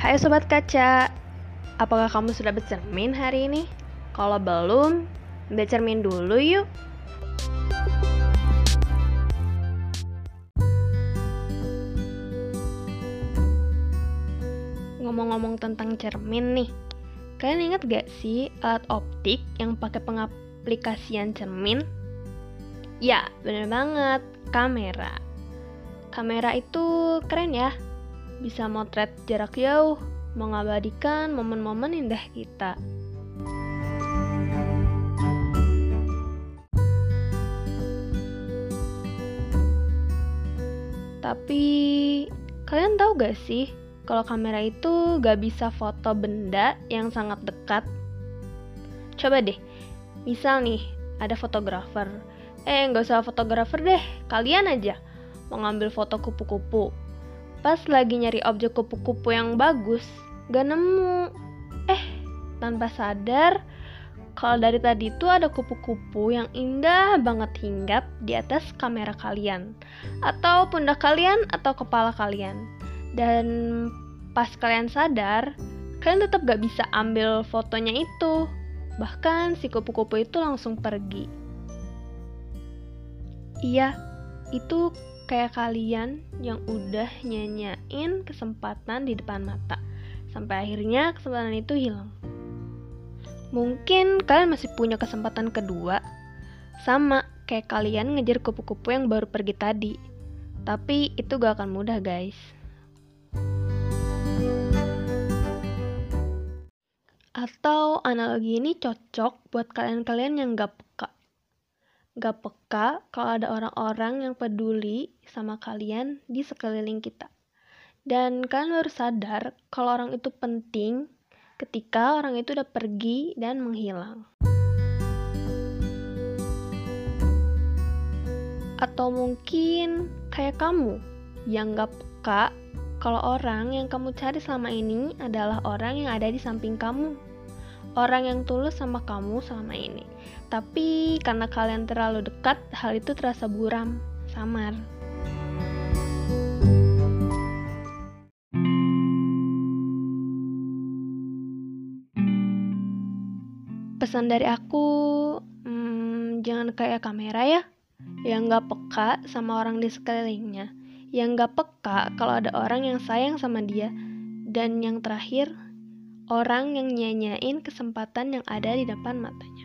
Hai Sobat Kaca, apakah kamu sudah bercermin hari ini? Kalau belum, bercermin dulu yuk. Ngomong-ngomong tentang cermin nih, kalian ingat gak sih alat optik yang pakai pengaplikasian cermin? Ya, bener banget, kamera. Kamera itu keren ya, bisa motret jarak jauh, mengabadikan momen-momen indah kita. Tapi kalian tahu gak sih kalau kamera itu gak bisa foto benda yang sangat dekat? Coba deh, misal nih ada fotografer. Eh, nggak usah fotografer deh, kalian aja mau ngambil foto kupu-kupu Pas lagi nyari objek kupu-kupu yang bagus, gak nemu. Eh, tanpa sadar, kalau dari tadi itu ada kupu-kupu yang indah banget hinggap di atas kamera kalian, atau pundak kalian, atau kepala kalian. Dan pas kalian sadar, kalian tetap gak bisa ambil fotonya itu. Bahkan si kupu-kupu itu langsung pergi. Iya, itu kayak kalian yang udah nyanyain kesempatan di depan mata sampai akhirnya kesempatan itu hilang. Mungkin kalian masih punya kesempatan kedua, sama kayak kalian ngejar kupu-kupu yang baru pergi tadi. Tapi itu gak akan mudah, guys. Atau analogi ini cocok buat kalian-kalian yang gak peka gak peka kalau ada orang-orang yang peduli sama kalian di sekeliling kita. Dan kalian harus sadar kalau orang itu penting ketika orang itu udah pergi dan menghilang. Atau mungkin kayak kamu yang gak peka kalau orang yang kamu cari selama ini adalah orang yang ada di samping kamu orang yang tulus sama kamu selama ini. Tapi karena kalian terlalu dekat, hal itu terasa buram, samar. Pesan dari aku, hmm, jangan kayak kamera ya, yang gak peka sama orang di sekelilingnya, yang gak peka kalau ada orang yang sayang sama dia, dan yang terakhir, orang yang nyanyain kesempatan yang ada di depan matanya.